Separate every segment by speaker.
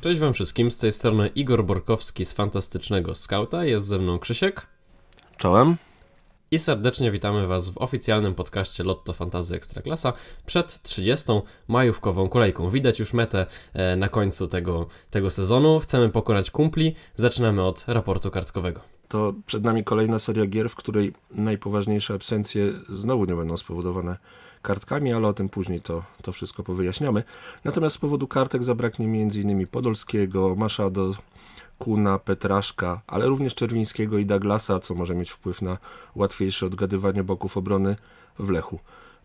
Speaker 1: Cześć wam wszystkim, z tej strony Igor Borkowski z Fantastycznego Skauta, jest ze mną Krzysiek.
Speaker 2: Czołem.
Speaker 1: I serdecznie witamy was w oficjalnym podcaście Lotto Fantazy Ekstraklasa przed 30. majówkową kolejką. Widać już metę e, na końcu tego, tego sezonu. Chcemy pokonać kumpli. Zaczynamy od raportu kartkowego.
Speaker 2: To przed nami kolejna seria gier, w której najpoważniejsze absencje znowu nie będą spowodowane kartkami, ale o tym później to, to wszystko powyjaśniamy. Natomiast z powodu kartek zabraknie m.in. Podolskiego, Maszado, Kuna, Petraszka, ale również Czerwińskiego i Douglasa, co może mieć wpływ na łatwiejsze odgadywanie boków obrony w Lechu.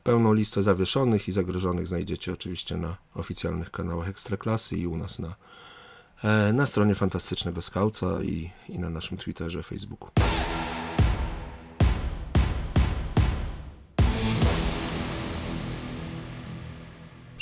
Speaker 2: Pełną listę zawieszonych i zagrożonych znajdziecie oczywiście na oficjalnych kanałach Ekstraklasy i u nas na, e, na stronie Fantastycznego Skauca i, i na naszym Twitterze, Facebooku.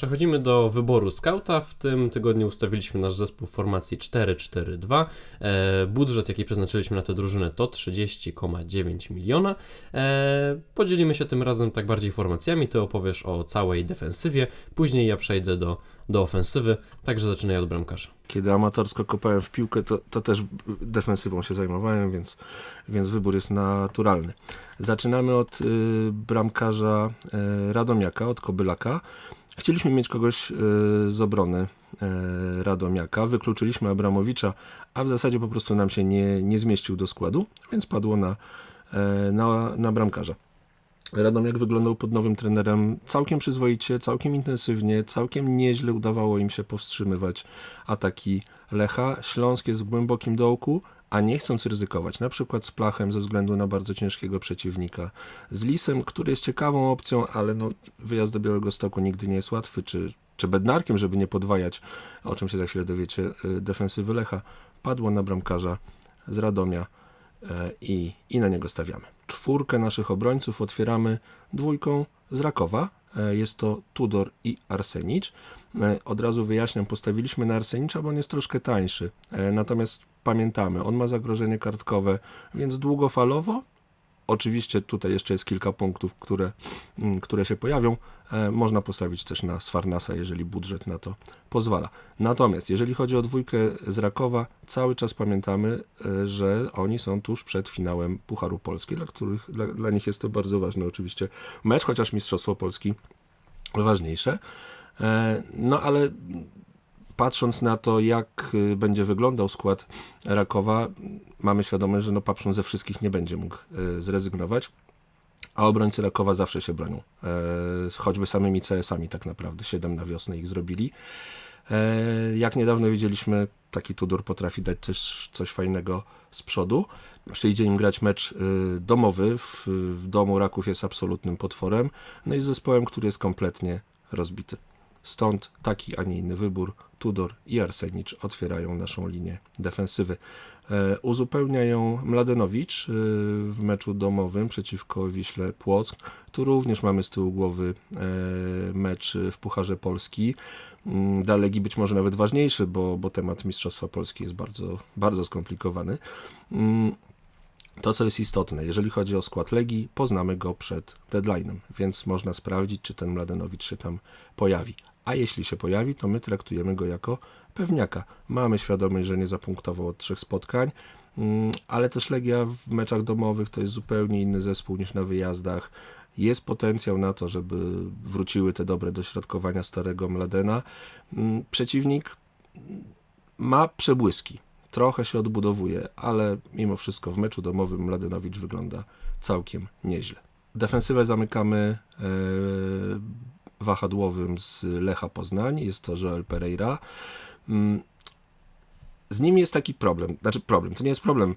Speaker 1: Przechodzimy do wyboru skauta. W tym tygodniu ustawiliśmy nasz zespół w formacji 4-4-2. E, budżet, jaki przeznaczyliśmy na tę drużynę, to 30,9 miliona. E, podzielimy się tym razem tak bardziej formacjami. Ty opowiesz o całej defensywie, później ja przejdę do, do ofensywy, także zaczynaj od bramkarza.
Speaker 2: Kiedy amatorsko kopałem w piłkę, to, to też defensywą się zajmowałem, więc, więc wybór jest naturalny. Zaczynamy od y, bramkarza y, Radomiaka, od Kobylaka. Chcieliśmy mieć kogoś e, z obrony e, Radomiaka, wykluczyliśmy Abramowicza, a w zasadzie po prostu nam się nie, nie zmieścił do składu, więc padło na, e, na, na bramkarza. Radomiak wyglądał pod nowym trenerem całkiem przyzwoicie, całkiem intensywnie, całkiem nieźle udawało im się powstrzymywać ataki Lecha. Śląsk jest w głębokim dołku, a nie chcąc ryzykować, na przykład z Plachem ze względu na bardzo ciężkiego przeciwnika, z Lisem, który jest ciekawą opcją, ale no, wyjazd do Białego Stoku nigdy nie jest łatwy, czy, czy Bednarkiem, żeby nie podwajać, o czym się za chwilę dowiecie, y, defensywy Lecha, padło na bramkarza z Radomia e, i, i na niego stawiamy. Czwórkę naszych obrońców otwieramy dwójką z Rakowa, e, jest to Tudor i Arsenicz. E, od razu wyjaśniam, postawiliśmy na Arsenicza, bo on jest troszkę tańszy. Natomiast pamiętamy, on ma zagrożenie kartkowe, więc długofalowo, oczywiście tutaj jeszcze jest kilka punktów, które, mm, które się pojawią, e, można postawić też na Sfarnasa, jeżeli budżet na to pozwala. Natomiast jeżeli chodzi o dwójkę z Rakowa, cały czas pamiętamy, e, że oni są tuż przed finałem Pucharu Polski, dla których dla, dla nich jest to bardzo ważny oczywiście mecz, chociaż Mistrzostwo Polski ważniejsze. E, no ale patrząc na to, jak y, będzie wyglądał skład Rakowa, mamy świadomość, że no Papszun ze wszystkich nie będzie mógł y, zrezygnować. A obrońcy Rakowa zawsze się bronią. E, choćby samymi CS-ami tak naprawdę. Siedem na wiosnę ich zrobili. E, jak niedawno widzieliśmy, taki Tudor potrafi dać coś, coś fajnego z przodu. Idzie im grać mecz y, domowy. W, w domu Raków jest absolutnym potworem. No i z zespołem, który jest kompletnie rozbity. Stąd taki, a nie inny wybór. Tudor i Arsenicz otwierają naszą linię defensywy. E, uzupełnia ją Mladenowicz e, w meczu domowym przeciwko Wiśle Płock. Tu również mamy z tyłu głowy e, mecz w Pucharze Polski. Mm, dla być może nawet ważniejszy, bo, bo temat Mistrzostwa Polski jest bardzo, bardzo skomplikowany. To, co jest istotne, jeżeli chodzi o skład Legii, poznamy go przed deadline'em, więc można sprawdzić, czy ten Mladenowicz się tam pojawi a jeśli się pojawi, to my traktujemy go jako pewniaka. Mamy świadomość, że nie zapunktował od trzech spotkań, mm, ale też Legia w meczach domowych to jest zupełnie inny zespół niż na wyjazdach. Jest potencjał na to, żeby wróciły te dobre dośrodkowania starego Mladena. Mm, przeciwnik ma przebłyski, trochę się odbudowuje, ale mimo wszystko w meczu domowym Mladenowicz wygląda całkiem nieźle. Defensywę zamykamy e, wahadłowym z Lecha Poznań, jest to Joel Pereira. Mm, z nim jest taki problem, znaczy problem, to nie jest problem.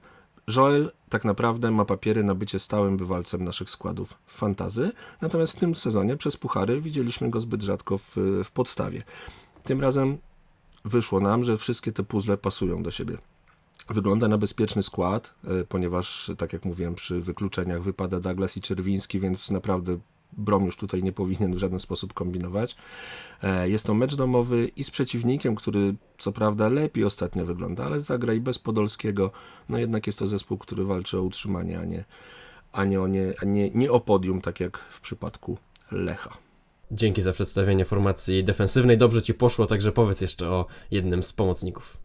Speaker 2: Joel tak naprawdę ma papiery na bycie stałym bywalcem naszych składów fantazy, natomiast w tym sezonie przez puchary widzieliśmy go zbyt rzadko w, w podstawie. Tym razem wyszło nam, że wszystkie te puzzle pasują do siebie. Wygląda na bezpieczny skład, e, ponieważ, tak jak mówiłem, przy wykluczeniach wypada Douglas i Czerwiński, więc naprawdę Brom już tutaj nie powinien w żaden sposób kombinować. E, jest to mecz domowy i z przeciwnikiem, który co prawda lepiej ostatnio wygląda, ale zagra i bez Podolskiego. No jednak jest to zespół, który walczy o utrzymanie, a nie, a nie, o, nie, a nie, nie o podium, tak jak w przypadku Lecha.
Speaker 1: Dzięki za przedstawienie formacji defensywnej. Dobrze ci poszło, także powiedz jeszcze o jednym z pomocników.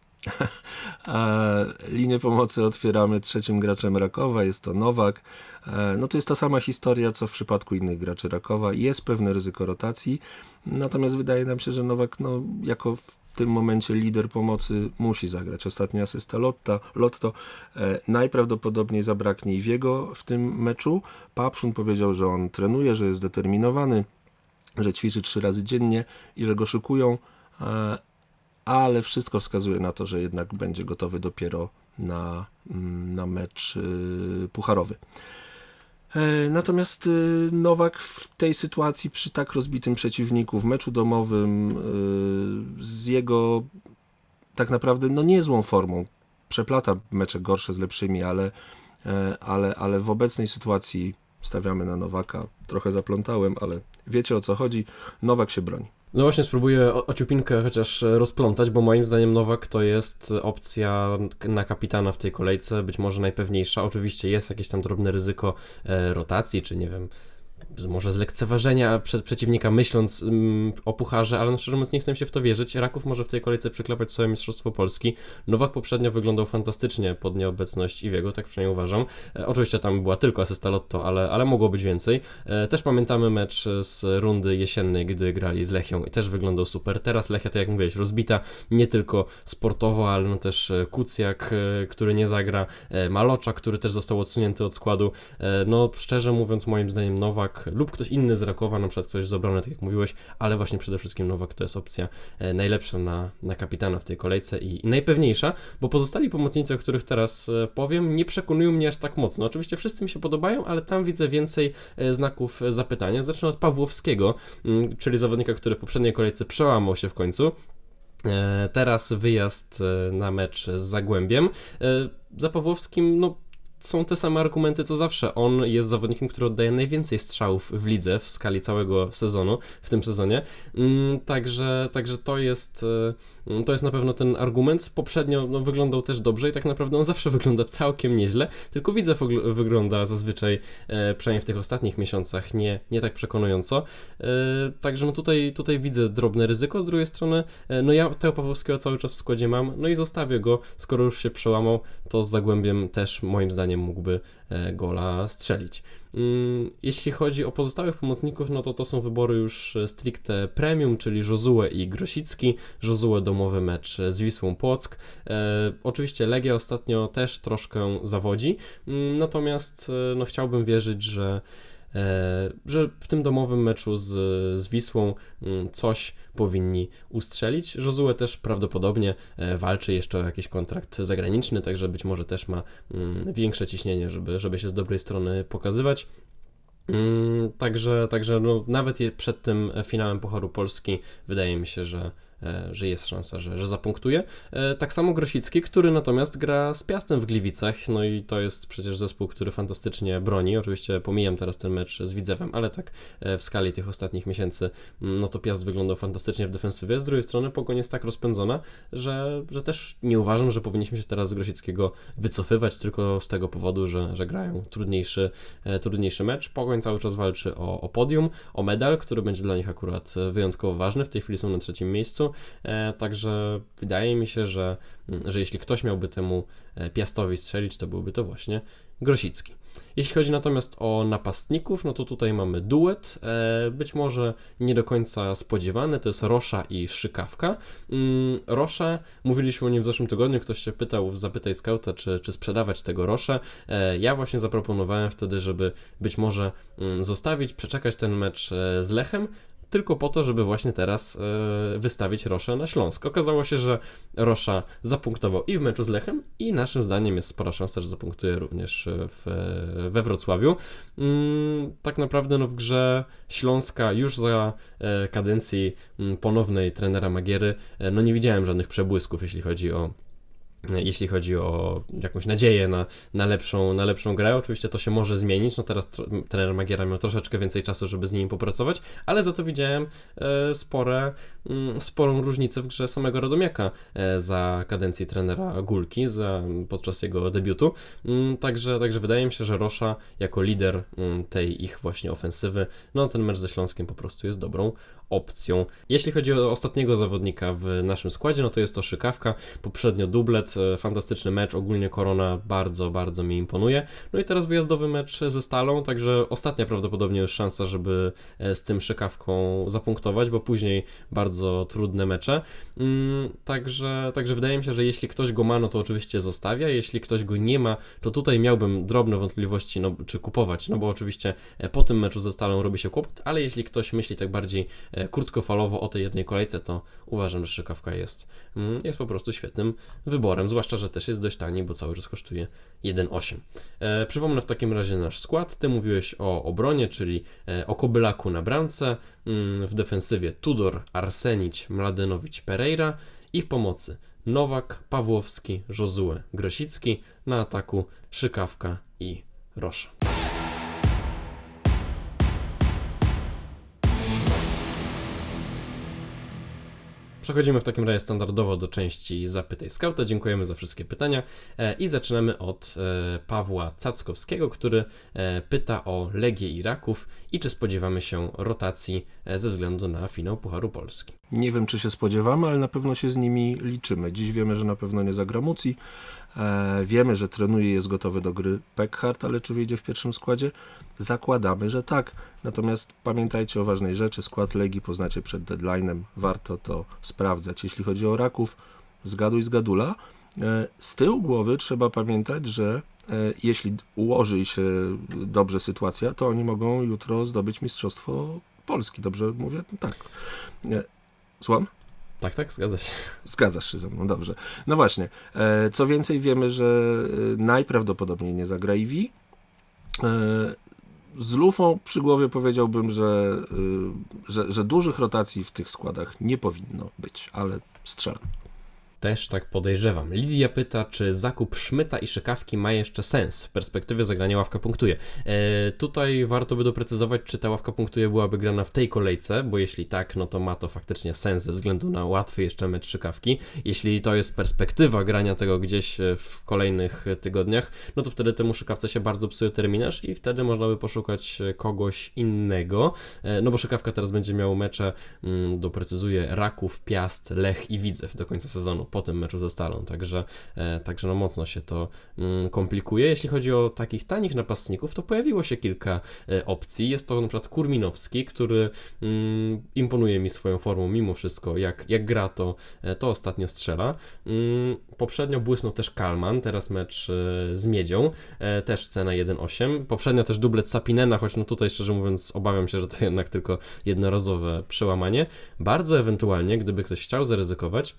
Speaker 2: A linię pomocy otwieramy trzecim graczem Rakowa, jest to Nowak. E, No to jest ta sama historia, co w przypadku innych graczy Rakowa. Jest pewne ryzyko rotacji, natomiast wydaje nam się, że Nowak no, jako w tym momencie lider pomocy musi zagrać. Ostatnia asysta Lotta, Lotto. E, najprawdopodobniej zabraknie i Wiego w tym meczu. Papszun powiedział, że on trenuje, że jest zdeterminowany, że ćwiczy trzy razy dziennie i że go szykują. Ale wszystko wskazuje na to, że jednak będzie gotowy dopiero na, mm, na mecz y, pucharowy. E, Natomiast y, Nowak w tej sytuacji przy tak rozbitym przeciwniku w meczu domowym y, z jego tak naprawdę no niezłą formą przeplata mecze gorsze z lepszymi, ale, e, ale, ale w obecnej sytuacji stawiamy na Nowaka. Trochę zaplątałem, ale wiecie o co chodzi. Nowak się broni.
Speaker 1: No właśnie spróbuję ociupinkę chociaż e, rozplątać, bo moim zdaniem Nowak to jest opcja na kapitana w tej kolejce, być może najpewniejsza. Oczywiście jest jakieś tam drobne ryzyko e, rotacji, czy nie wiem, z- może zlekceważenia przed przeciwnika myśląc mm, o pucharze, ale no szczerze mówiąc nie chcę się w to wierzyć. Raków może w tej kolejce przyklepać sobie Mistrzostwo Polski. Nowak poprzednio wyglądał fantastycznie pod nieobecność Iwiego, tak przynajmniej uważam. E, oczywiście tam była tylko asysta Lotto, ale, ale mogło być więcej. E, Też pamiętamy mecz z rundy jesiennej, gdy grali z Lechią i też wyglądał super. Teraz Lechia, tak jak mówiłeś, rozbita nie tylko sportowo, ale no też e, Kucjak, e, który nie zagra, e, Malocza, który też został odsunięty od składu. E, No szczerze mówiąc, moim zdaniem Nowak lub ktoś inny z Rakowa, na przykład ktoś z obrony, tak jak mówiłeś, ale właśnie przede wszystkim Nowak to jest opcja e, najlepsza na, na kapitana w tej kolejce i, najpewniejsza, bo pozostali pomocnicy, o których teraz e, powiem, nie przekonują mnie aż tak mocno. Oczywiście wszyscy mi się podobają, ale tam widzę więcej e, znaków zapytania. Zacznę od Pawłowskiego, mm, czyli zawodnika, który w poprzedniej kolejce przełamał się w końcu. Teraz wyjazd na mecz z Zagłębiem. Za Pawłowskim, no są te same argumenty co zawsze. On jest zawodnikiem, który oddaje najwięcej strzałów w lidze w skali całego sezonu, w tym sezonie. Mm, Także, także to, jest, e, to jest na pewno ten argument. Poprzednio no, wyglądał też dobrze i tak naprawdę on zawsze wygląda całkiem nieźle, tylko widzę wygl- wygląda zazwyczaj, e, przynajmniej w tych ostatnich miesiącach, nie, nie tak przekonująco. E, Także no tutaj, tutaj widzę drobne ryzyko. Z drugiej strony, no ja Teo Pawłowskiego cały czas w składzie mam, no i zostawię go, skoro już się przełamał, to z Zagłębiem też moim zdaniem mógłby e, gola strzelić. Mm, Jeśli chodzi o pozostałych pomocników, no to to są wybory już e, stricte premium, czyli Josue i Grosicki. Josue domowy mecz z Wisłą Płock. E, oczywiście Legia ostatnio też troszkę zawodzi, mm, natomiast e, no chciałbym wierzyć, że e, że w tym domowym meczu z, z Wisłą mm, coś powinni ustrzelić. Josue też prawdopodobnie e, walczy jeszcze o jakiś kontrakt zagraniczny, także być może też ma mm, większe ciśnienie, żeby, żeby się z dobrej strony pokazywać. Mm, Także, także no, nawet przed tym finałem Pucharu Polski wydaje mi się, że, e, że jest szansa, że, że zapunktuje. E, Tak samo Grosicki, który natomiast gra z Piastem w Gliwicach, no i to jest przecież zespół, który fantastycznie broni. Oczywiście pomijam teraz ten mecz z Widzewem, ale tak e, w skali tych ostatnich miesięcy, mm, no to Piast wyglądał fantastycznie w defensywie. Z drugiej strony Pogoń jest tak rozpędzona, że, że też nie uważam, że powinniśmy się teraz z Grosickiego wycofywać tylko z tego powodu, że, że grają trudniejszy, e, trudniejszy mecz. Pogoń cały czas walczy o, o podium, o medal, który będzie dla nich akurat e, wyjątkowo ważny. W tej chwili są na trzecim miejscu, e, także wydaje mi się, że, mm, że jeśli ktoś miałby temu e, Piastowi strzelić, to byłby to właśnie Grosicki. Jeśli chodzi natomiast o napastników, no to tutaj mamy duet, e, być może nie do końca spodziewany, to jest Rosza i Szykawka. Mm, Rosza, mówiliśmy o nim w zeszłym tygodniu, ktoś się pytał w Zapytaj Scouta, czy, czy sprzedawać tego Roszę. E, ja właśnie zaproponowałem wtedy, żeby być może mm, zostawić, przeczekać ten mecz z Lechem, tylko po to, żeby właśnie teraz e, wystawić Roszę na Śląsk. Okazało się, że Rosza zapunktował i w meczu z Lechem i naszym zdaniem jest spora szansa, że zapunktuje również w, we Wrocławiu. Mm, tak naprawdę no, w grze Śląska już za e, kadencji mm, ponownej trenera Magiery, e, no nie widziałem żadnych przebłysków, jeśli chodzi o jeśli chodzi o jakąś nadzieję na, na, lepszą, na lepszą grę. Oczywiście to się może zmienić, no teraz tr- trener Magiera miał troszeczkę więcej czasu, żeby z nimi popracować, ale za to widziałem e, spore, mm, sporą różnicę w grze samego Radomiaka e, za kadencji trenera Gulki, za, podczas jego debiutu. Mm, Także, także wydaje mi się, że Rosza jako lider mm, tej ich właśnie ofensywy, no ten mecz ze Śląskiem po prostu jest dobrą opcją. Jeśli chodzi o ostatniego zawodnika w naszym składzie, no to jest to Szykawka, poprzednio dublet, e, fantastyczny mecz, ogólnie Korona bardzo, bardzo mi imponuje. No i teraz wyjazdowy mecz ze Stalą, także ostatnia prawdopodobnie już szansa, żeby e, z tym Szykawką zapunktować, bo później bardzo trudne mecze. Mm, Także, także wydaje mi się, że jeśli ktoś go ma, no to oczywiście zostawia, jeśli ktoś go nie ma, to tutaj miałbym drobne wątpliwości, no, czy kupować, no bo oczywiście e, po tym meczu ze Stalą robi się kłopot, ale jeśli ktoś myśli tak bardziej krótkofalowo o tej jednej kolejce, to uważam, że Szykawka jest, mm, jest po prostu świetnym wyborem, zwłaszcza, że też jest dość tani, bo cały czas kosztuje 1,8. E, przypomnę w takim razie nasz skład. Ty mówiłeś o obronie, czyli e, o Kobylaku na bramce, mm, w defensywie Tudor, Arsenić, Mladenowicz, Pereira i w pomocy Nowak, Pawłowski, Josue, Grosicki, na ataku Szykawka i Rosza. Przechodzimy w takim razie standardowo do części Zapytaj Skauta. Dziękujemy za wszystkie pytania e, i zaczynamy od e, Pawła Cackowskiego, który e, pyta o Legię Iraków i czy spodziewamy się rotacji ze względu na finał Pucharu Polski.
Speaker 2: Nie wiem, czy się spodziewamy, ale na pewno się z nimi liczymy. Dziś wiemy, że na pewno nie zagra Muci. E, wiemy, że trenuje i jest gotowy do gry Peckhart, ale czy wyjdzie w pierwszym składzie? Zakładamy, że tak. Natomiast pamiętajcie o ważnej rzeczy. Skład Legii poznacie przed deadline'em. Warto to sprawdzać. Jeśli chodzi o Raków, zgaduj z gadula. E, z tyłu głowy trzeba pamiętać, że e, jeśli ułoży się dobrze sytuacja, to oni mogą jutro zdobyć Mistrzostwo Polski. Dobrze mówię? Tak. Słucham?
Speaker 1: Tak, tak, zgadza się.
Speaker 2: Zgadzasz się ze mną, dobrze. No właśnie, e, co więcej wiemy, że e, najprawdopodobniej nie zagra Iwi. E, z lufą przy głowie powiedziałbym, że, że, że dużych rotacji w tych składach nie powinno być, ale strzelam.
Speaker 1: Też tak podejrzewam. Lidia pyta, czy zakup Szmyta i Szykawki ma jeszcze sens w perspektywie zagrania ławka punktuje. E, tutaj warto by doprecyzować, czy ta ławka punktuje byłaby grana w tej kolejce, bo jeśli tak, no to ma to faktycznie sens ze względu na łatwy jeszcze mecz Szykawki. Jeśli to jest perspektywa grania tego gdzieś e, w kolejnych tygodniach, no to wtedy temu Szykawce się bardzo psuje terminarz i wtedy można by poszukać e, kogoś innego, e, no bo Szykawka teraz będzie miał mecze, mm, doprecyzuję, Raków, Piast, Lech i Widzew do końca sezonu po tym meczu ze Stalą, także, e, także no mocno się to mm, komplikuje. Jeśli chodzi o takich tanich napastników, to pojawiło się kilka e, opcji. Jest to na przykład Kurminowski, który mm, imponuje mi swoją formą mimo wszystko, jak, jak gra to, e, to ostatnio strzela. Mm, poprzednio błysnął też Kalman, teraz mecz z Miedzią, też cena 1,8. Poprzednio też dublet Sapinena, choć no tutaj szczerze mówiąc obawiam się, że to jednak tylko jednorazowe przełamanie. Bardzo ewentualnie, gdyby ktoś chciał zaryzykować,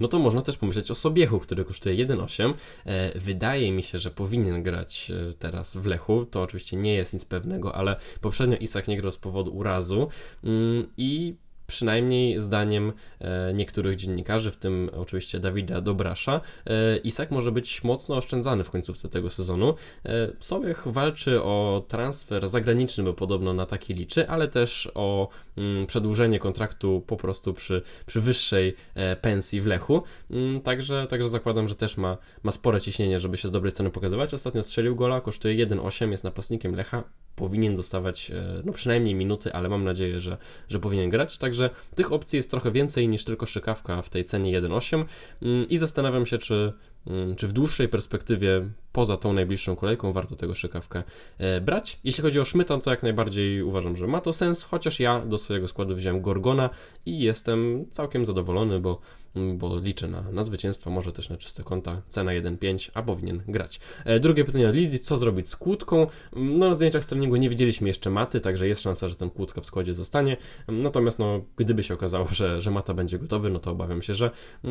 Speaker 1: no to można też pomyśleć o Sobiechu, który kosztuje 1,8. E, wydaje mi się, że powinien grać e, teraz w Lechu. To oczywiście nie jest nic pewnego, ale poprzednio Isak nie grał z powodu urazu mm, i przynajmniej zdaniem e, niektórych dziennikarzy, w tym oczywiście Dawida Dobrasza, e, Isak może być mocno oszczędzany w końcówce tego sezonu. E, Sobiech walczy o transfer zagraniczny, bo podobno na taki liczy, ale też o mm, przedłużenie kontraktu po prostu przy, przy wyższej pensji w Lechu. Mm, Także, także zakładam, że też ma, ma spore ciśnienie, żeby się z dobrej strony pokazywać. Ostatnio strzelił gola, kosztuje 1,8, jest napastnikiem Lecha. Powinien dostawać no przynajmniej minuty, ale mam nadzieję, że, że powinien grać. Także tych opcji jest trochę więcej niż tylko szykawka w tej cenie 1,8 Mm, i zastanawiam się, czy, mm, czy w dłuższej perspektywie, poza tą najbliższą kolejką, warto tego szykawkę e, brać. Jeśli chodzi o Szmyta, to jak najbardziej uważam, że ma to sens, chociaż ja do swojego składu wziąłem Gorgona i jestem całkiem zadowolony, bo, mm, bo liczę na, na zwycięstwo, może też na czyste konta, cena 1,5, a powinien grać. E, drugie pytanie od Lidii, co zrobić z kłódką? Mm, No na zdjęciach z treningu nie widzieliśmy jeszcze maty, także jest szansa, że ten kłódka w składzie zostanie, Mm, natomiast no, gdyby się okazało, że, że mata będzie gotowy, no to obawiam się, że,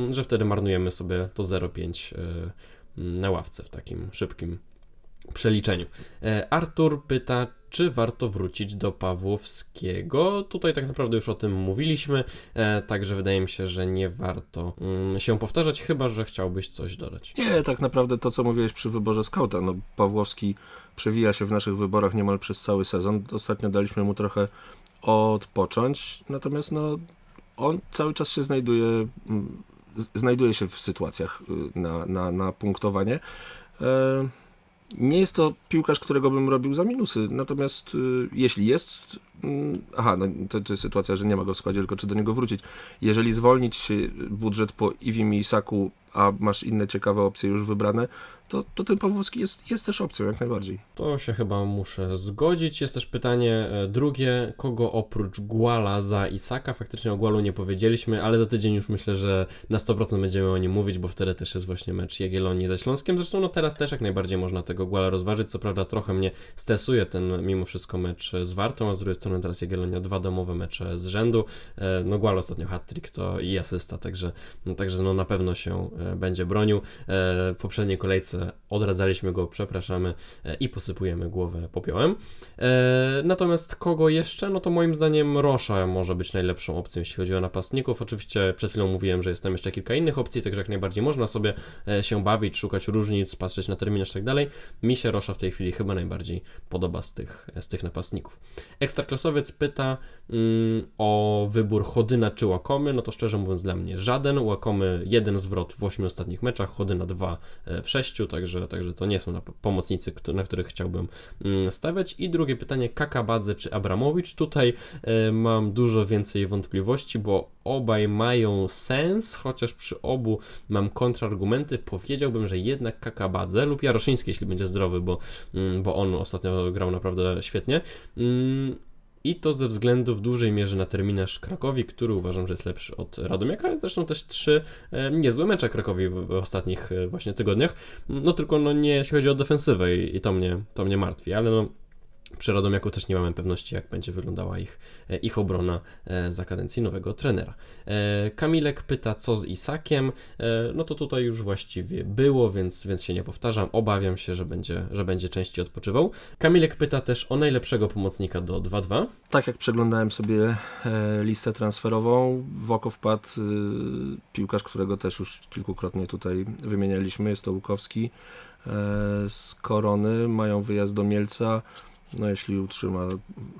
Speaker 1: że wtedy marnujemy sobie to 0,5 e, mm, na ławce w takim szybkim przeliczeniu. E, Artur pyta, czy warto wrócić do Pawłowskiego? Tutaj tak naprawdę już o tym mówiliśmy, e, także wydaje mi się, że nie warto mm, się powtarzać, chyba że chciałbyś coś dodać.
Speaker 2: Nie, tak naprawdę to, co mówiłeś przy wyborze skauta. No, Pawłowski przewija się w naszych wyborach niemal przez cały sezon. Ostatnio daliśmy mu trochę odpocząć, natomiast no, on cały czas się znajduje, mm, znajduje się w sytuacjach y, na, na, na punktowanie. E, Nie jest to piłkarz, którego bym robił za minusy, natomiast y, jeśli jest, aha, no to, to jest sytuacja, że nie ma go w składzie, tylko czy do niego wrócić. Jeżeli zwolnić budżet po Iwim i Isaku, a masz inne ciekawe opcje już wybrane, to, to ten Pawłowski jest, jest też opcją, jak najbardziej.
Speaker 1: To się chyba muszę zgodzić. Jest też pytanie e, drugie, kogo oprócz Guala za Isaka? Faktycznie o Gualu nie powiedzieliśmy, ale za tydzień już myślę, że na 100% będziemy o nim mówić, bo wtedy też jest właśnie mecz Jagiellonii ze Śląskiem. Zresztą no teraz też jak najbardziej można tego Guala rozważyć. Co prawda trochę mnie stresuje ten mimo wszystko mecz z Wartą, a z drugiej strony teraz Jagiellonia dwa domowe mecze z rzędu. E, No Gual ostatnio hat-trick to i asysta, także, no, także no na pewno się e, będzie bronił. E, W poprzedniej kolejce odradzaliśmy go, przepraszamy i posypujemy głowę popiołem. Natomiast kogo jeszcze? No to moim zdaniem Rosza może być najlepszą opcją, jeśli chodzi o napastników. Oczywiście przed chwilą mówiłem, że jest tam jeszcze kilka innych opcji, także jak najbardziej można sobie się bawić, szukać różnic, patrzeć na terminarz i tak dalej. Mi się Rosza w tej chwili chyba najbardziej podoba z tych, z tych napastników. Ekstraklasowiec pyta mm, o wybór Chodyna czy Łakomy, no to szczerze mówiąc dla mnie żaden. Łakomy jeden zwrot w 8 ostatnich meczach, Chodyna dwa e, w 6, także, także to nie są pomocnicy, na których chciałbym mm, stawiać. I drugie pytanie, Kakabadze czy Abramowicz? Tutaj e, mam dużo więcej wątpliwości, bo obaj mają sens, chociaż przy obu mam kontrargumenty. Powiedziałbym, że jednak Kakabadze lub Jaroszyński, jeśli będzie zdrowy, bo, mm, bo on ostatnio grał naprawdę świetnie. I to ze względu w dużej mierze na terminarz Krakowi, który uważam, że jest lepszy od Radomiaka. Zresztą też trzy e, niezłe mecze Krakowi w, w ostatnich e, właśnie tygodniach. No tylko no nie, jeśli chodzi o defensywę i, i to, mnie, to mnie martwi, ale no przy Radomiaku też nie mamy pewności, jak będzie wyglądała ich, e, ich obrona e, za kadencji nowego trenera. E, Kamilek pyta, co z Isakiem. No to tutaj już właściwie było, więc, więc się nie powtarzam. Obawiam się, że będzie, że będzie częściej odpoczywał. Kamilek pyta też o najlepszego pomocnika do 2-2.
Speaker 2: Tak jak przeglądałem sobie listę transferową, w oko wpadł piłkarz, którego też już kilkukrotnie tutaj wymienialiśmy, jest to Łukowski z Korony, mają wyjazd do Mielca, no jeśli utrzyma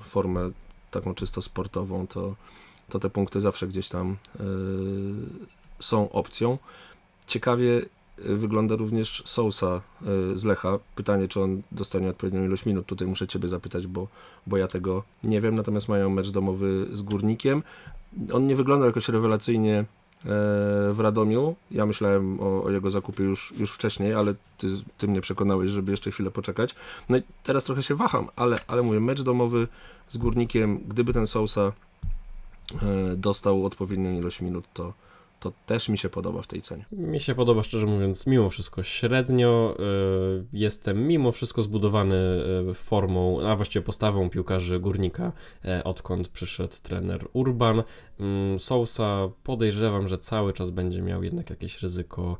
Speaker 2: formę taką czysto sportową, to, to te punkty zawsze gdzieś tam e, są opcją. Ciekawie e, wygląda również Sousa e, z Lecha. Pytanie, czy on dostanie odpowiednią ilość minut, tutaj muszę Ciebie zapytać, bo bo ja tego nie wiem. Natomiast mają mecz domowy z Górnikiem. On nie wyglądał jakoś rewelacyjnie w Radomiu. Ja myślałem o, o jego zakupie już, już wcześniej, ale ty, ty mnie przekonałeś, żeby jeszcze chwilę poczekać. No i teraz trochę się waham, ale, ale mówię, mecz domowy z Górnikiem, gdyby ten Sousa e, dostał odpowiednią ilość minut, to, to też mi się podoba w tej cenie.
Speaker 1: Mi się podoba, szczerze mówiąc, mimo wszystko średnio. y, Jestem mimo wszystko zbudowany y, formą, a właściwie postawą piłkarzy górnika, e, odkąd przyszedł trener Urban. Mm, Sousa podejrzewam, że cały czas będzie miał jednak jakieś ryzyko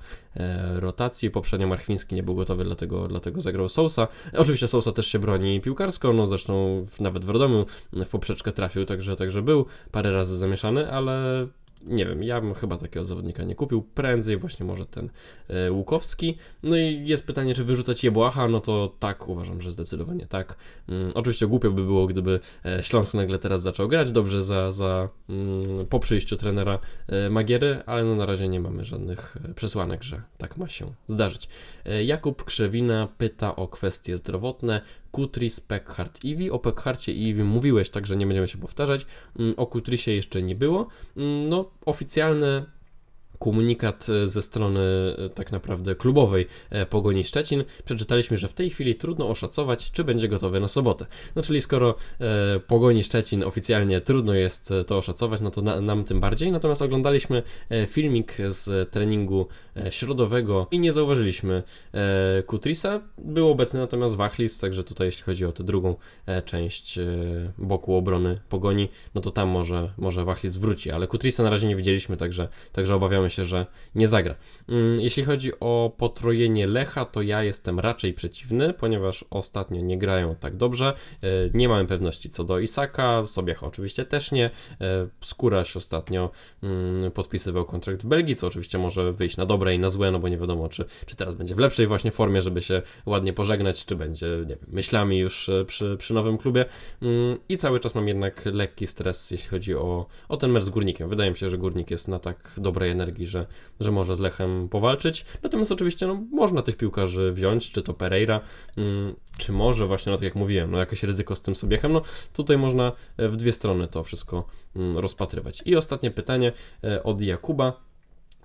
Speaker 1: rotacji. Poprzednio Marchwiński nie był gotowy, dlatego, dlatego zagrał Sousa. Oczywiście Sousa też się broni piłkarsko, no zresztą nawet w Radomiu w poprzeczkę trafił, także, także był parę razy zamieszany, ale nie wiem, ja bym chyba takiego zawodnika nie kupił. Prędzej właśnie może ten e, Łukowski. No i jest pytanie, czy wyrzucać Jebłacha, no to tak, uważam, że zdecydowanie tak. Mm, oczywiście głupio by było, gdyby e, Śląsk nagle teraz zaczął grać dobrze za, za mm, po przyjściu trenera e, Magiery, ale no na razie nie mamy żadnych przesłanek, że tak ma się zdarzyć. Jakub Krzewina pyta o kwestie zdrowotne. Kutris, Peckhardt, Iwi. O Peckharcie i Iwi mówiłeś, także nie będziemy się powtarzać. Mm, O Kutrisie jeszcze nie było. Mm, No, oficjalny komunikat e, ze strony e, tak naprawdę klubowej e, Pogoni Szczecin. Przeczytaliśmy, że w tej chwili trudno oszacować, czy będzie gotowy na sobotę. No czyli skoro e, Pogoni Szczecin oficjalnie trudno jest to oszacować, no to na, nam tym bardziej. Natomiast oglądaliśmy filmik z treningu środowego i nie zauważyliśmy e, Kutrisa. Był obecny natomiast Wachlis, także tutaj jeśli chodzi o tę drugą część boku obrony Pogoni, no to tam może, może Wachlis wróci, ale Kutrisa na razie nie widzieliśmy, także, także obawiamy spodziewamy się, że nie zagra. Mm, Jeśli chodzi o potrojenie Lecha, to ja jestem raczej przeciwny, ponieważ ostatnio nie grają tak dobrze. E, Nie mamy pewności co do Isaka, Sobiech oczywiście też nie. E, Skóraś ostatnio mm, podpisywał kontrakt w Belgii, co oczywiście może wyjść na dobre i na złe, no bo nie wiadomo, czy, czy teraz będzie w lepszej właśnie formie, żeby się ładnie pożegnać, czy będzie, nie wiem, myślami już e, przy, przy nowym klubie. Mm, I cały czas mam jednak lekki stres, jeśli chodzi o, o ten mecz z Górnikiem. Wydaje mi się, że Górnik jest na tak dobrej energii, że, że może z Lechem powalczyć. Natomiast oczywiście no, można tych piłkarzy wziąć, czy to Pereira, mm, czy może właśnie, no tak jak mówiłem, no jakieś ryzyko z tym Sobiechem. No tutaj można e, w dwie strony to wszystko mm, rozpatrywać. I ostatnie pytanie e, od Jakuba.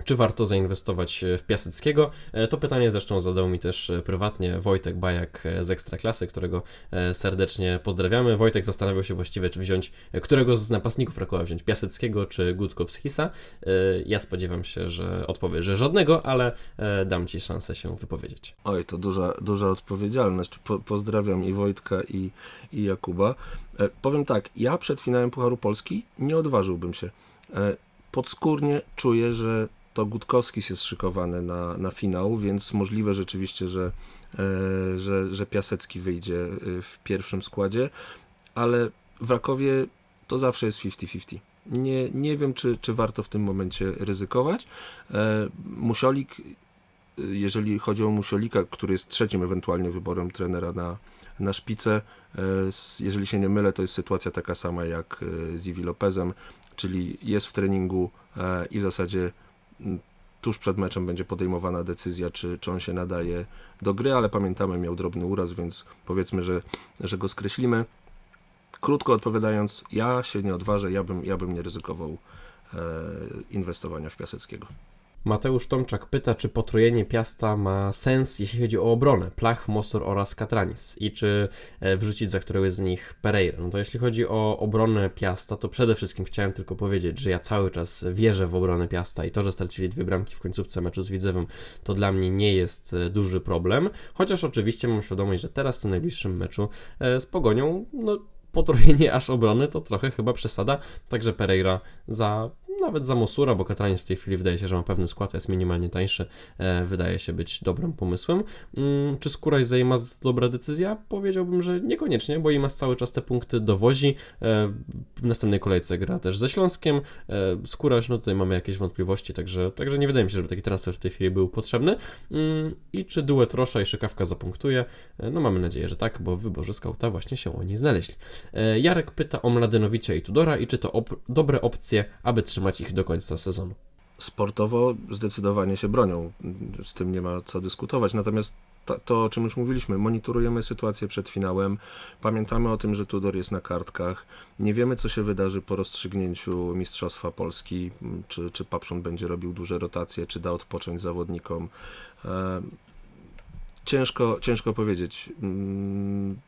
Speaker 1: Czy warto zainwestować e, w Piaseckiego? E, To pytanie zresztą zadał mi też e, prywatnie Wojtek Bajak z Ekstraklasy, którego serdecznie pozdrawiamy. Wojtek zastanawiał się właściwie, czy wziąć, którego z napastników Rakowa wziąć, Piaseckiego czy Gutkowskisa. Ja spodziewam się, że odpowie, że żadnego, ale dam Ci szansę się wypowiedzieć.
Speaker 2: Oj, to duża, duża odpowiedzialność. Po, pozdrawiam i Wojtka, i, i Jakuba. E, powiem tak, ja przed finałem Pucharu Polski nie odważyłbym się. E, podskórnie czuję, że to Gutkowski jest szykowany na, na finał, więc możliwe rzeczywiście, że, e, że, że Piasecki wyjdzie e, w pierwszym składzie, ale w Rakowie to zawsze jest 50-50. Nie, nie wiem, czy, czy warto w tym momencie ryzykować. E, Musiolik jeżeli chodzi o Musiolika, który jest trzecim ewentualnie wyborem trenera na, na szpicę, jeżeli się nie mylę, to jest sytuacja taka sama jak z Iwi Lopezem, czyli jest w treningu i w zasadzie tuż przed meczem będzie podejmowana decyzja, czy, czy on się nadaje do gry, ale pamiętamy, miał drobny uraz, więc powiedzmy, że, że go skreślimy. Krótko odpowiadając, ja się nie odważę, ja bym, ja bym nie ryzykował e, inwestowania w Piaseckiego.
Speaker 1: Mateusz Tomczak pyta, czy potrojenie Piasta ma sens, jeśli chodzi o obronę, Plach, Mosor oraz Katranis. I czy e, wrzucić za któregoś z nich Pereira. No to jeśli chodzi o obronę Piasta, to przede wszystkim chciałem tylko powiedzieć, że ja cały czas wierzę w obronę Piasta i to, że stracili dwie bramki w końcówce meczu z Widzewem, to dla mnie nie jest e, duży problem, chociaż oczywiście mam świadomość, że teraz w najbliższym meczu e, z Pogonią, no potrojenie aż obrony to trochę chyba przesada, także Pereira za nawet za Mosura, bo Katraniec w tej chwili wydaje się, że ma pewny skład, jest minimalnie tańszy, e, wydaje się być dobrym pomysłem. Mm, czy Skóraś za Imas to dobra decyzja? Powiedziałbym, że niekoniecznie, bo Imas cały czas te punkty dowozi. E, w następnej kolejce gra też ze Śląskiem. E, Skóraś, no tutaj mamy jakieś wątpliwości, także, także nie wydaje mi się, żeby taki transfer w tej chwili był potrzebny. Mm, I czy duet Rosza i Szykawka zapunktuje? No mamy nadzieję, że tak, bo w wyborze skauta właśnie się oni znaleźli. Jarek pyta o Mladenowicia i Tudora i czy to op- dobre opcje, aby trzymać ich do końca sezonu.
Speaker 2: sportowo zdecydowanie się bronią. Z tym nie ma co dyskutować. Natomiast to, to, o czym już mówiliśmy, monitorujemy sytuację przed finałem. Pamiętamy o tym, że Tudor jest na kartkach. Nie wiemy, co się wydarzy po rozstrzygnięciu Mistrzostwa Polski. Czy, czy Papszun będzie robił duże rotacje, czy da odpocząć zawodnikom. E, ciężko, ciężko powiedzieć. Mm,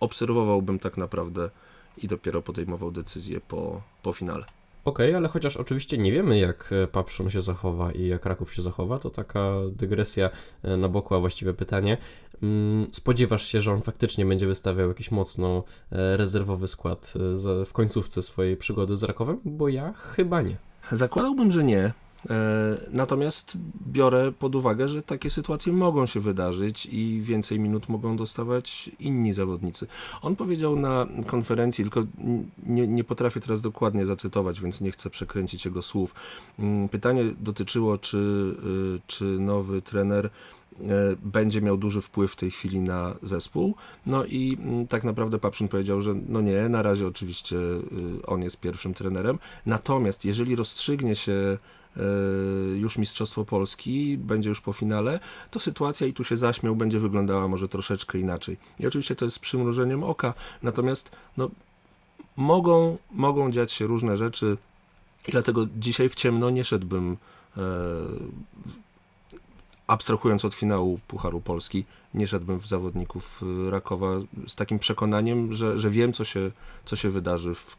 Speaker 2: Obserwowałbym tak naprawdę i dopiero podejmował decyzję po, po finale.
Speaker 1: Okej, ale chociaż oczywiście nie wiemy, jak e, Papszun się zachowa i jak Raków się zachowa, to taka dygresja e, na boku, a właściwie pytanie. Mm, Spodziewasz się, że on faktycznie będzie wystawiał jakiś mocno e, rezerwowy skład w końcówce swojej przygody z Rakowem? Bo ja chyba nie.
Speaker 2: Zakładałbym, że nie. E, Natomiast biorę pod uwagę, że takie sytuacje mogą się wydarzyć i więcej minut mogą dostawać inni zawodnicy. On powiedział na konferencji, tylko nie, nie potrafię teraz dokładnie zacytować, więc nie chcę przekręcić jego słów. Mm, Pytanie dotyczyło, czy, y, czy nowy trener e, będzie miał duży wpływ w tej chwili na zespół. No i mm, tak naprawdę Papszyn powiedział, że no nie, na razie oczywiście y, on jest pierwszym trenerem. Natomiast jeżeli rozstrzygnie się już Mistrzostwo Polski, będzie już po finale, to sytuacja, i tu się zaśmiał, będzie wyglądała może troszeczkę inaczej. I oczywiście to jest z przymrużeniem oka, natomiast no, mogą, mogą dziać się różne rzeczy i dlatego dzisiaj w ciemno nie szedłbym e, abstrahując od finału Pucharu Polski, nie szedłbym w zawodników y, Rakowa z takim przekonaniem, że, że wiem, co się, co się wydarzy w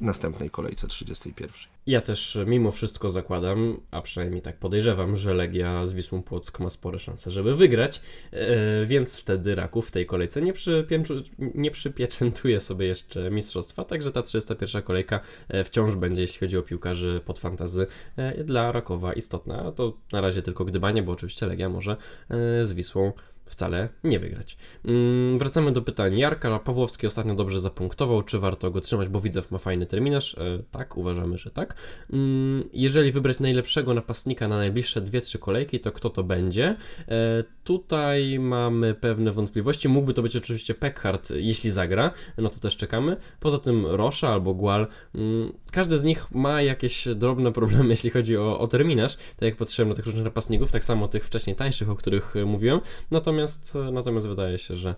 Speaker 2: następnej kolejce 31.
Speaker 1: Ja też mimo wszystko zakładam, a przynajmniej tak podejrzewam, że Legia z Wisłą Płock ma spore szanse, żeby wygrać, e, więc wtedy Raków w tej kolejce nie, nie przypieczętuje sobie jeszcze mistrzostwa, także ta 31 kolejka e, wciąż będzie, jeśli chodzi o piłkarzy pod fantazy, e, dla Rakowa istotna. To na razie tylko gdybanie, bo oczywiście Legia może z Wisłą wcale nie wygrać. Mm, wracamy do pytań. Jarka Pawłowski ostatnio dobrze zapunktował. Czy warto go trzymać, bo Widzew ma fajny terminarz? E, tak, uważamy, że tak. Mm, jeżeli wybrać najlepszego napastnika na najbliższe 2-3 kolejki, to kto to będzie? E, tutaj mamy pewne wątpliwości. Mógłby to być oczywiście Peckhart, jeśli zagra, no to też czekamy. Poza tym Rosza albo Gual. Mm, każdy z nich ma jakieś drobne problemy, jeśli chodzi o, o terminarz. Tak jak patrzyłem na tych różnych napastników, tak samo tych wcześniej tańszych, o których e, mówiłem. Natomiast, natomiast wydaje się, że,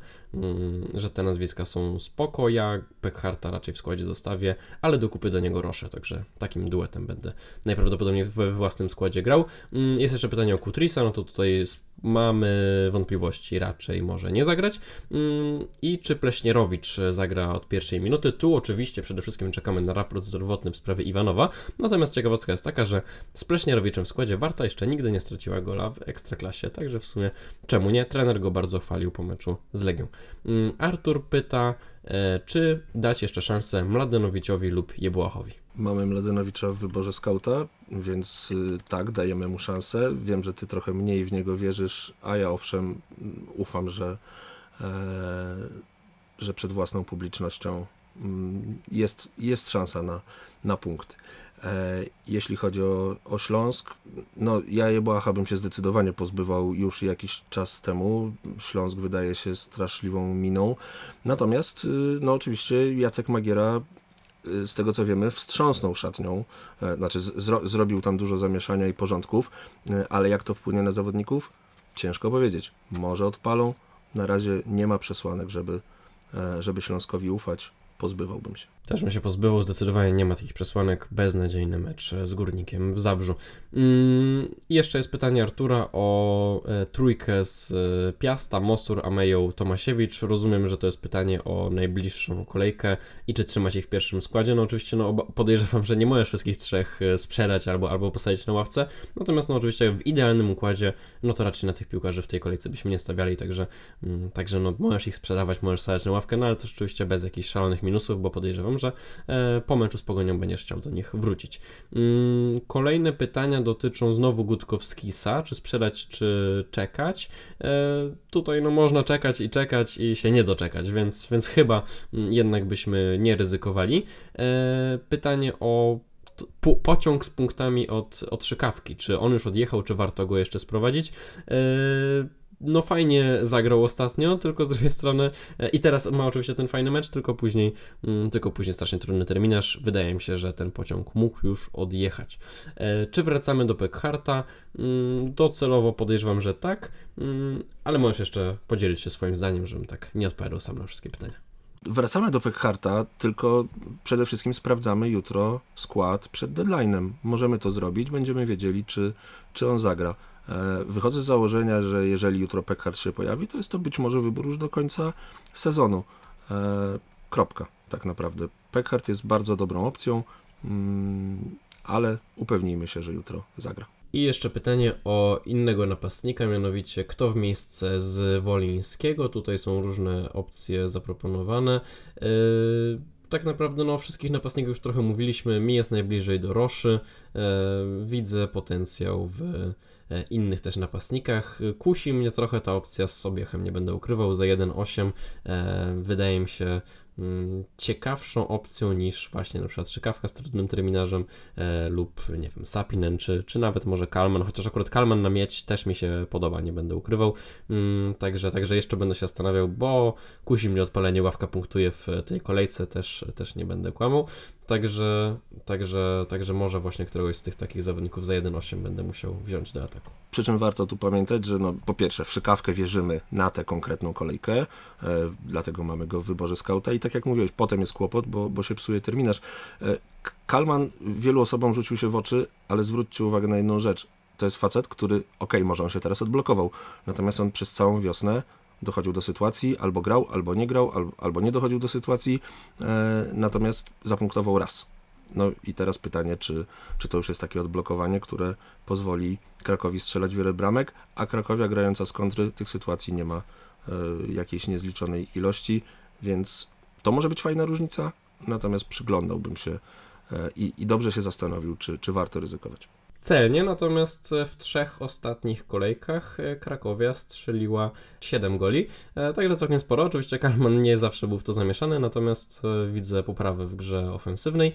Speaker 1: że te nazwiska są spoko. Ja Peckharta raczej w składzie zostawię, ale dokupy do niego Roszę, także takim duetem będę najprawdopodobniej we własnym składzie grał. Mm, Jest jeszcze pytanie o Kutrisa, no to tutaj mamy wątpliwości, raczej może nie zagrać. Mm, I czy Pleśnierowicz zagra od pierwszej minuty? Tu oczywiście przede wszystkim czekamy na raport zdrowotny w sprawie Iwanowa, natomiast ciekawostka jest taka, że z Pleśnierowiczem w składzie Warta jeszcze nigdy nie straciła gola w Ekstraklasie, także w sumie czemu nie? Trener go bardzo chwalił po meczu z Legią. Mm, Artur pyta, e, czy dać jeszcze szansę Mladenowiciowi lub Jebłachowi.
Speaker 2: Mamy Mladenowicza w wyborze skauta, więc y, tak, dajemy mu szansę. Wiem, że ty trochę mniej w niego wierzysz, a ja owszem mm, ufam, że, e, że przed własną publicznością mm, jest, jest szansa na, na punkt. E, jeśli chodzi o, o Śląsk, no ja Jebłacha bym się zdecydowanie pozbywał już jakiś czas temu. Śląsk wydaje się straszliwą miną. Natomiast, y, no oczywiście Jacek Magiera y, z tego co wiemy, wstrząsnął szatnią, e, znaczy zro, zrobił tam dużo zamieszania i porządków, e, ale jak to wpłynie na zawodników? Ciężko powiedzieć. Może odpalą. Na razie nie ma przesłanek, żeby, e, żeby Śląskowi ufać. Pozbywałbym się.
Speaker 1: Też bym się pozbywał, zdecydowanie nie ma takich przesłanek. Beznadziejny mecz z Górnikiem w Zabrzu. Mm, jeszcze jest pytanie Artura o e, trójkę z e, Piasta, Mosur, Ameją, Tomasiewicz. Rozumiem, że to jest pytanie o najbliższą kolejkę i czy trzymać ich w pierwszym składzie. No oczywiście no, podejrzewam, że nie możesz wszystkich trzech e, sprzedać albo, albo posadzić na ławce. Natomiast no oczywiście w idealnym układzie, no to raczej na tych piłkarzy w tej kolejce byśmy nie stawiali, także, mm, także no możesz ich sprzedawać, możesz stawiać na ławkę, no ale też oczywiście bez jakichś szalonych minusów, bo podejrzewam, że e, po meczu z Pogonią będziesz chciał do nich wrócić. Mm, Kolejne pytania dotyczą znowu Gutkowskisa, czy sprzedać, czy czekać. E, Tutaj no można czekać i czekać i się nie doczekać, więc, więc chyba mm, jednak byśmy nie ryzykowali. E, Pytanie o pociąg z punktami od, od szykawki. Czy on już odjechał, czy warto go jeszcze sprowadzić? E, No fajnie zagrał ostatnio, tylko z drugiej strony e, i teraz ma oczywiście ten fajny mecz, tylko później Mm, tylko później strasznie trudny terminarz. Wydaje mi się, że ten pociąg mógł już odjechać. E, czy wracamy do Peckharta? Mm, docelowo podejrzewam, że tak, mm, ale możesz jeszcze podzielić się swoim zdaniem, żebym tak nie odpowiadał sam na wszystkie pytania.
Speaker 2: Wracamy do Peckharta, tylko przede wszystkim sprawdzamy jutro skład przed deadline'em. Możemy to zrobić, będziemy wiedzieli, czy, czy on zagra. E, Wychodzę z założenia, że jeżeli jutro Peckhart się pojawi, to jest to być może wybór już do końca sezonu. E, Kropka, tak naprawdę. Peckhart jest bardzo dobrą opcją, mm, ale upewnijmy się, że jutro zagra.
Speaker 1: I jeszcze pytanie o innego napastnika, mianowicie kto w miejsce z Wolińskiego. Tutaj są różne opcje zaproponowane. Yy, tak naprawdę no, o wszystkich napastnikach już trochę mówiliśmy. Mi jest najbliżej do Roszy. Widzę potencjał w innych też napastnikach. Kusi mnie trochę ta opcja z Sobiechem, nie będę ukrywał, za 1.8 e, wydaje mi się mm, ciekawszą opcją niż właśnie na przykład Szykawka z trudnym terminarzem e, lub nie wiem, Sapinen, czy, czy nawet może Kalman, chociaż akurat Kalman na mieć też mi się podoba, nie będę ukrywał, mm, także, także jeszcze będę się zastanawiał, bo kusi mnie odpalenie, ławka punktuje w tej kolejce, też, też nie będę kłamał, także, także, także może właśnie któregoś z tych takich zawodników za 1.8 będę musiał wziąć do ataku.
Speaker 2: Przy czym warto tu pamiętać, że no, po pierwsze w szykawkę wierzymy na tę konkretną kolejkę, e, dlatego mamy go w wyborze skauta i tak jak mówiłeś, potem jest kłopot, bo, bo się psuje terminarz. E, Kalman wielu osobom rzucił się w oczy, ale zwróćcie uwagę na jedną rzecz. To jest facet, który, okej, może on się teraz odblokował, natomiast on przez całą wiosnę dochodził do sytuacji, albo grał, albo nie grał, albo, nie dochodził do sytuacji, e, natomiast zapunktował raz. No i teraz pytanie, czy, czy to już jest takie odblokowanie, które pozwoli Krakowi strzelać wiele bramek, a Krakowia grająca z kontry tych sytuacji nie ma e, jakiejś niezliczonej ilości, więc to może być fajna różnica, natomiast przyglądałbym się e, i, i dobrze się zastanowił, czy, czy warto ryzykować.
Speaker 1: Celnie, natomiast w trzech ostatnich kolejkach e, Krakowia strzeliła 7 goli, e, także całkiem sporo. Oczywiście Kalman nie zawsze był w to zamieszany, natomiast e, widzę poprawę w grze ofensywnej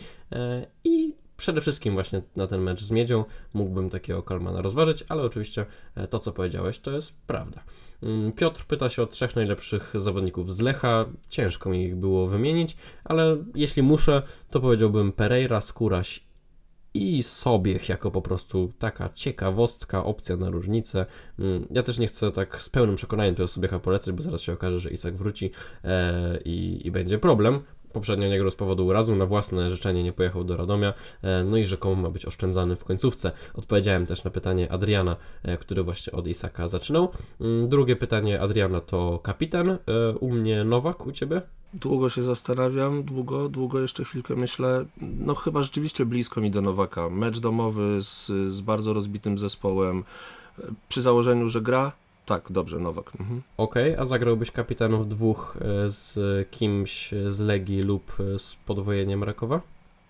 Speaker 1: i przede wszystkim właśnie na ten mecz z Miedzią mógłbym takiego Kalmana rozważyć, ale oczywiście to, co powiedziałeś, to jest prawda. Mm, Piotr pyta się o trzech najlepszych zawodników z Lecha. Ciężko mi ich było wymienić, ale jeśli muszę, to powiedziałbym Pereira, Skóraś i Sobiech jako po prostu taka ciekawostka, opcja na różnicę. Mm, Ja też nie chcę tak z pełnym przekonaniem tego Sobiecha polecać, bo zaraz się okaże, że Isak wróci e, i, i będzie problem. Poprzednio nie grał z powodu urazu, na własne życzenie nie pojechał do Radomia, e, no i rzekomo ma być oszczędzany w końcówce. Odpowiedziałem też na pytanie Adriana, e, który właśnie od Isaka zaczynał. Mm, Drugie pytanie Adriana to kapitan, e, u mnie Nowak, u Ciebie?
Speaker 2: Długo się zastanawiam, długo, długo jeszcze chwilkę myślę. No chyba rzeczywiście blisko mi do Nowaka. Mecz domowy z, z bardzo rozbitym zespołem. Przy założeniu, że gra, tak, dobrze, Nowak. Mhm.
Speaker 1: Okej, a zagrałbyś kapitanów dwóch e, z kimś z Legii lub z podwojeniem Rakowa?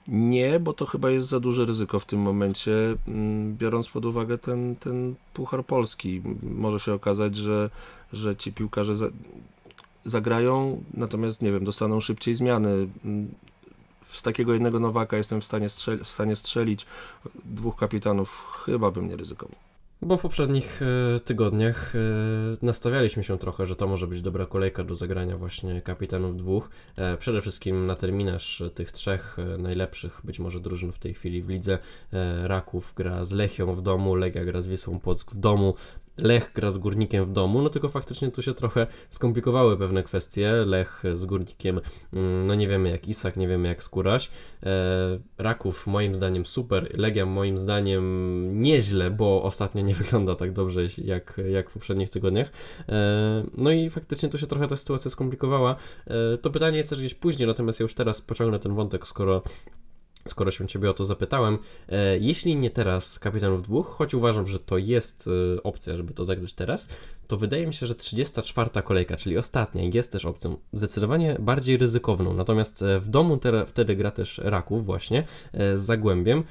Speaker 2: Nie, bo to chyba jest za duże ryzyko w tym momencie, mm, biorąc pod uwagę ten, ten Puchar Polski. Może się okazać, że, że ci piłkarze za, zagrają, natomiast nie wiem, dostaną szybciej zmiany. Z takiego jednego Nowaka jestem w stanie, strzel- w stanie strzelić. Dwóch kapitanów chyba bym nie ryzykował.
Speaker 1: Bo w poprzednich e, tygodniach e, nastawialiśmy się trochę, że to może być dobra kolejka do zagrania właśnie kapitanów dwóch. E, przede wszystkim na terminarz tych trzech najlepszych być może drużyn w tej chwili w lidze. Raków gra z Lechią w domu, Legia gra z Wisłą Płock w domu. Lech gra z Górnikiem w domu, no tylko faktycznie tu się trochę skomplikowały pewne kwestie. Lech z Górnikiem, mm, no nie wiemy jak Isak, nie wiemy jak Skóraś. E, Raków moim zdaniem super, Legia moim zdaniem nieźle, bo ostatnio nie wygląda tak dobrze jak, jak w poprzednich tygodniach. E, No i faktycznie tu się trochę ta sytuacja skomplikowała. E, To pytanie jest też gdzieś później, natomiast ja już teraz pociągnę ten wątek, skoro skoro się Ciebie o to zapytałem. E, jeśli nie teraz kapitanów dwóch, choć uważam, że to jest e, opcja, żeby to zagrać teraz, to wydaje mi się, że 34 kolejka, czyli ostatnia, jest też opcją zdecydowanie bardziej ryzykowną. Natomiast e, w domu te, wtedy gra też Raków właśnie z Zagłębiem.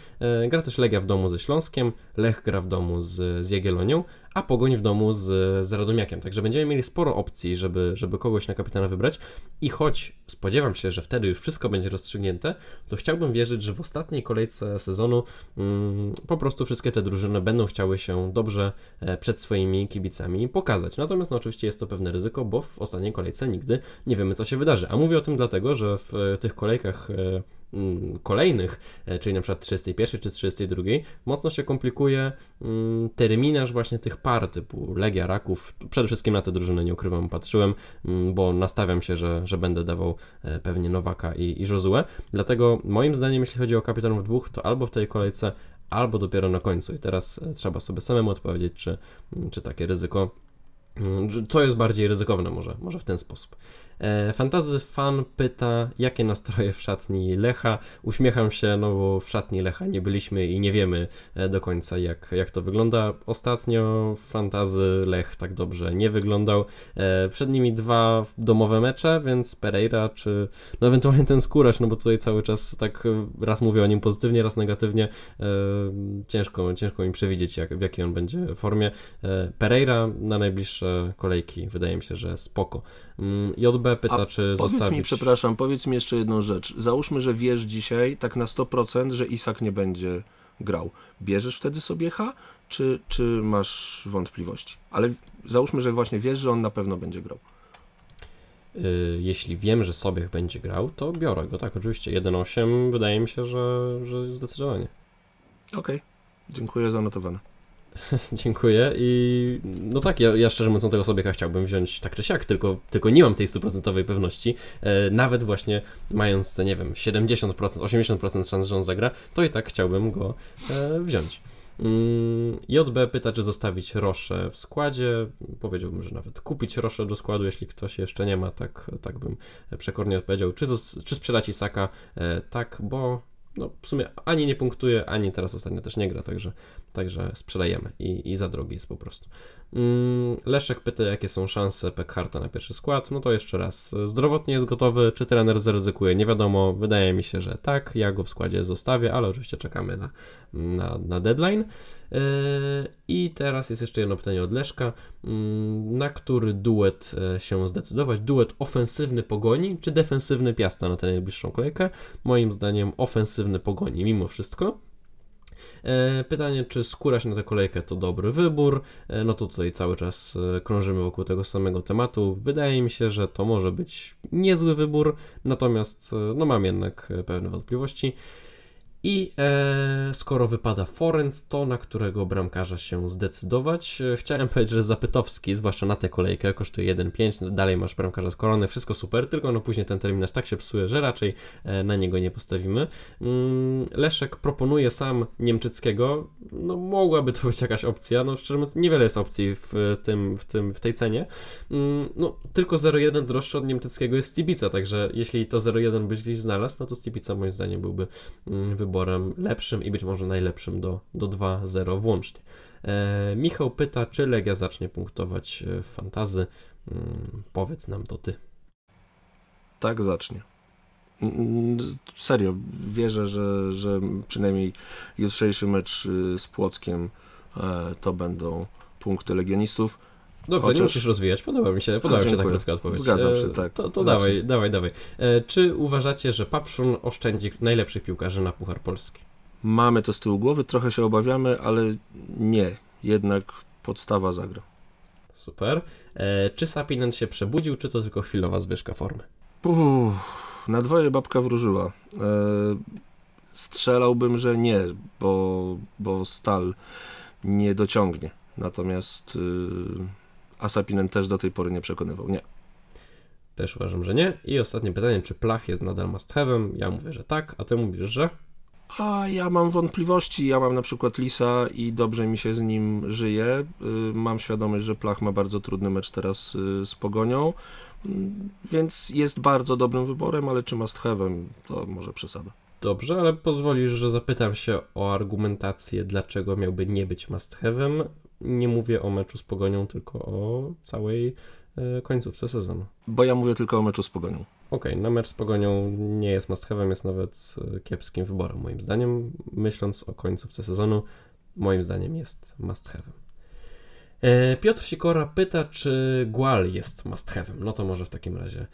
Speaker 1: Gra też Legia w domu ze Śląskiem, Lech gra w domu z, z Jagiellonią, a Pogoń w domu z, z Radomiakiem. Także będziemy mieli sporo opcji, żeby, żeby kogoś na kapitana wybrać. I choć spodziewam się, że wtedy już wszystko będzie rozstrzygnięte, to chciałbym wierzyć, że w ostatniej kolejce sezonu mm, po prostu wszystkie te drużyny będą chciały się dobrze e, przed swoimi kibicami pokazać. Natomiast no, oczywiście jest to pewne ryzyko, bo w ostatniej kolejce nigdy nie wiemy, co się wydarzy. A mówię o tym dlatego, że w e, tych kolejkach e, kolejnych, e, czyli na przykład 31 czy 32, mocno się komplikuje mm, terminarz właśnie tych par typu Legia, Raków. Przede wszystkim na te drużyny, nie ukrywam, patrzyłem, mm, bo nastawiam się, że, że będę dawał e, pewnie Nowaka i, i Josue. Dlatego moim zdaniem, jeśli chodzi o kapitanów dwóch, to albo w tej kolejce, albo dopiero na końcu. I teraz e, trzeba sobie samemu odpowiedzieć, czy, mm, czy takie ryzyko Mm, Co jest bardziej ryzykowne, może, może w ten sposób. E, Fantazy fan pyta, jakie nastroje w szatni Lecha. Uśmiecham się, no bo w szatni Lecha nie byliśmy i nie wiemy e, do końca, jak, jak to wygląda. Ostatnio Fantazy Lech tak dobrze nie wyglądał. E, Przed nimi dwa domowe mecze, więc Pereira czy no ewentualnie ten Skóraś, no bo tutaj cały czas tak raz mówię o nim pozytywnie, raz negatywnie. Ciężko, ciężko mi przewidzieć, jak, w jakiej on będzie formie. Pereira na najbliższe kolejki wydaje mi się, że spoko. Mm, JB pyta,
Speaker 2: A
Speaker 1: czy
Speaker 2: Powiedz
Speaker 1: zostawić...
Speaker 2: mi, przepraszam, powiedz mi jeszcze jedną rzecz. Załóżmy, że wiesz dzisiaj tak na 100%, że Isak nie będzie grał. Bierzesz wtedy Sobiecha, czy, czy masz wątpliwości? Ale załóżmy, że właśnie wiesz, że on na pewno będzie grał.
Speaker 1: Y, Jeśli wiem, że Sobiech będzie grał, to biorę go, tak, oczywiście. 1.8 wydaje mi się, że, że zdecydowanie.
Speaker 2: Okej, dziękuję, zanotowane.
Speaker 1: Dziękuję i no tak, ja, ja szczerze mówiąc tego Sobiecha chciałbym wziąć tak czy siak, tylko, tylko nie mam tej stuprocentowej pewności. E, nawet właśnie mając nie wiem, 70%, 80% szans, że on zagra, to i tak chciałbym go e, wziąć. Mm, JB pyta, czy zostawić Roszę w składzie. Powiedziałbym, że nawet kupić Roszę do składu, jeśli ktoś jeszcze nie ma, tak, tak bym przekornie odpowiedział. Czy, czy sprzedać Isaka? E, tak, bo no, w sumie ani nie punktuje, ani teraz ostatnio też nie gra, także, także sprzedajemy i, i za drogi jest po prostu. Mm, Leszek pyta, jakie są szanse Pekharta na pierwszy skład. No to jeszcze raz, zdrowotnie jest gotowy, czy trener zaryzykuje, nie wiadomo. Wydaje mi się, że tak, ja go w składzie zostawię, ale oczywiście czekamy na, na, na deadline. Yy, I teraz jest jeszcze jedno pytanie od Leszka. Mm, Na który duet e, się zdecydować? Duet ofensywny Pogoni czy defensywny Piasta na tę najbliższą kolejkę? Moim zdaniem ofensywny Pogoni mimo wszystko. E, Pytanie, czy skórać na tę kolejkę to dobry wybór? E, No to tutaj cały czas e, krążymy wokół tego samego tematu. Wydaje mi się, że to może być niezły wybór, natomiast no mam jednak pewne wątpliwości. I e, skoro wypada Forenc, to na którego bramkarza się zdecydować? E, chciałem powiedzieć, że Zapytowski, zwłaszcza na tę kolejkę, kosztuje 1,5, no dalej masz bramkarza z korony, wszystko super, tylko no później ten terminarz tak się psuje, że raczej e, na niego nie postawimy. Mm, Leszek proponuje sam Niemczyckiego, no mogłaby to być jakaś opcja, no szczerze mówiąc niewiele jest opcji w, tym, w, tym, w tej cenie. Mm, no tylko 0,1 droższy od Niemczyckiego jest Stibica, także jeśli to 0,1 byś gdzieś znalazł, no to Stibica moim zdaniem byłby mm, wyborem lepszym i być może najlepszym do, do 2-0 włącznie. E, Michał pyta, czy Legia zacznie punktować e, w fantazy. Mm, powiedz nam to ty.
Speaker 2: Tak zacznie. Serio, wierzę, że, że przynajmniej jutrzejszy mecz y, z Płockiem e, to będą punkty legionistów.
Speaker 1: Dobrze, nie musisz rozwijać, podoba mi się, podoba mi się
Speaker 2: dziękuję.
Speaker 1: krótka odpowiedź.
Speaker 2: Zgadzam się,
Speaker 1: E,
Speaker 2: tak.
Speaker 1: To, to
Speaker 2: Zacznij.
Speaker 1: dawaj, dawaj, dawaj. E, Czy uważacie, że Papszun oszczędzi najlepszych piłkarzy na Puchar Polski?
Speaker 2: Mamy to z tyłu głowy, trochę się obawiamy, ale nie. Jednak podstawa zagra.
Speaker 1: Super. E, Czy Sapinen się przebudził, czy to tylko chwilowa zwyżka formy?
Speaker 2: Uff, na dwoje babka wróżyła. E, strzelałbym, że nie, bo, bo stal nie dociągnie. Natomiast y, Asapinen też do tej pory nie przekonywał. Nie.
Speaker 1: Też uważam, że nie. I ostatnie pytanie, czy Plach jest nadal must have'em? Ja mówię, że tak, a ty mówisz, że?
Speaker 2: A ja mam wątpliwości. Ja mam na przykład Lisa i dobrze mi się z nim żyje. Y, Mam świadomość, że Plach ma bardzo trudny mecz teraz y, z Pogonią, Mm, więc jest bardzo dobrym wyborem, ale czy must have'em, to może przesada.
Speaker 1: Dobrze, ale pozwolisz, że zapytam się o argumentację, dlaczego miałby nie być must have'em. Nie mówię o meczu z Pogonią, tylko o całej e, końcówce sezonu.
Speaker 2: Bo ja mówię tylko o meczu z Pogonią.
Speaker 1: Okej, na mecz z Pogonią nie jest must have'em, jest nawet e, kiepskim wyborem moim zdaniem. Myśląc o końcówce sezonu, moim zdaniem jest must have'em. E, Piotr Sikora pyta, czy Gual jest must have'em. No to może w takim razie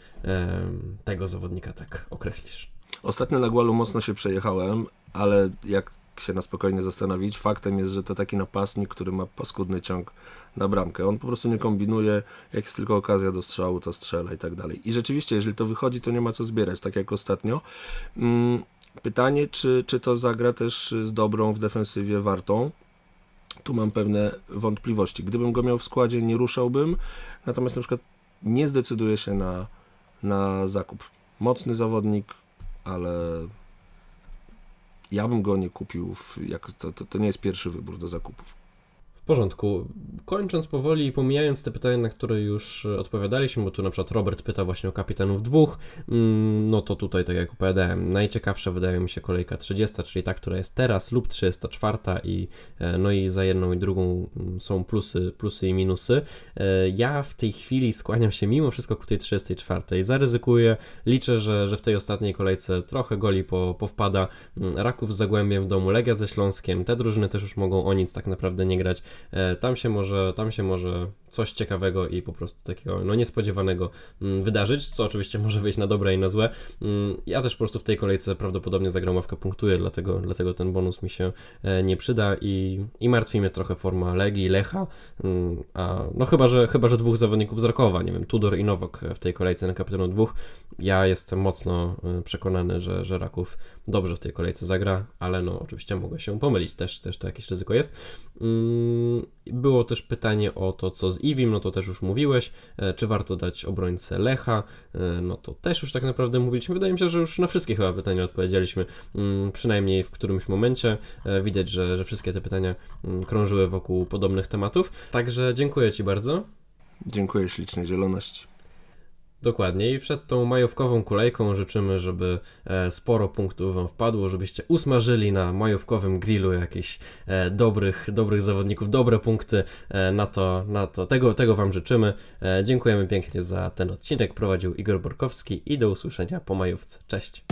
Speaker 1: tego zawodnika tak określisz.
Speaker 2: Ostatnio na Gualu mocno się przejechałem, ale jak się na spokojnie zastanowić, faktem jest, że to taki napastnik, który ma paskudny ciąg na bramkę. On po prostu nie kombinuje, jak jest tylko okazja do strzału, to strzela i tak dalej. I rzeczywiście, jeżeli to wychodzi, to nie ma co zbierać, tak jak ostatnio. Mm, Pytanie, czy, czy to zagra też z dobrą w defensywie wartą? Tu mam pewne wątpliwości. Gdybym go miał w składzie, nie ruszałbym, natomiast na przykład nie zdecyduję się na, na zakup. Mocny zawodnik, ale ja bym go nie kupił. W, jak, to, to, to nie jest pierwszy wybór do zakupów.
Speaker 1: Porządku. Kończąc powoli i pomijając te pytania, na które już e, odpowiadaliśmy, bo tu na przykład Robert pyta właśnie o kapitanów dwóch, mm, no to tutaj, tak jak opowiadałem, najciekawsza wydaje mi się kolejka 30, czyli ta, która jest teraz, lub 34 i e, no i za jedną i drugą mm, są plusy, plusy i minusy. E, Ja w tej chwili skłaniam się mimo wszystko ku tej 34. Zaryzykuję, liczę, że, że w tej ostatniej kolejce trochę goli po, powpada. Mm, Raków z Zagłębiem w domu, Legia ze Śląskiem, te drużyny też już mogą o nic tak naprawdę nie grać. E, Tam się może, tam się może coś ciekawego i po prostu takiego no niespodziewanego mm, wydarzyć, co oczywiście może wyjść na dobre i na złe. Mm, Ja też po prostu w tej kolejce prawdopodobnie zagram ławkę punktuję, dlatego, dlatego ten bonus mi się e, nie przyda i, i martwi mnie trochę forma Legii, Lecha, mm, a no chyba, że chyba, że dwóch zawodników z Rakowa, nie wiem, Tudor i Nowak w tej kolejce na kapitanu dwóch. Ja jestem mocno y, przekonany, że, że Raków dobrze w tej kolejce zagra, ale no oczywiście mogę się pomylić, też, też to jakieś ryzyko jest. Było też pytanie o to, co z Iwim, no to też już mówiłeś, e, czy warto dać obrońcę Lecha, E, no to też już tak naprawdę mówiliśmy. Wydaje mi się, że już na wszystkie chyba pytania odpowiedzieliśmy, mm, przynajmniej w którymś momencie. E, Widać, że, że wszystkie te pytania mm, krążyły wokół podobnych tematów. Także dziękuję Ci bardzo.
Speaker 2: Dziękuję ślicznie, zieloność.
Speaker 1: Dokładnie i przed tą majówkową kolejką życzymy, żeby e, sporo punktów Wam wpadło, żebyście usmażyli na majówkowym grillu jakichś e, dobrych, dobrych zawodników, dobre punkty e, na to, na to. Tego, tego Wam życzymy. Dziękujemy pięknie za ten odcinek. Prowadził Igor Borkowski i do usłyszenia po majówce. Cześć.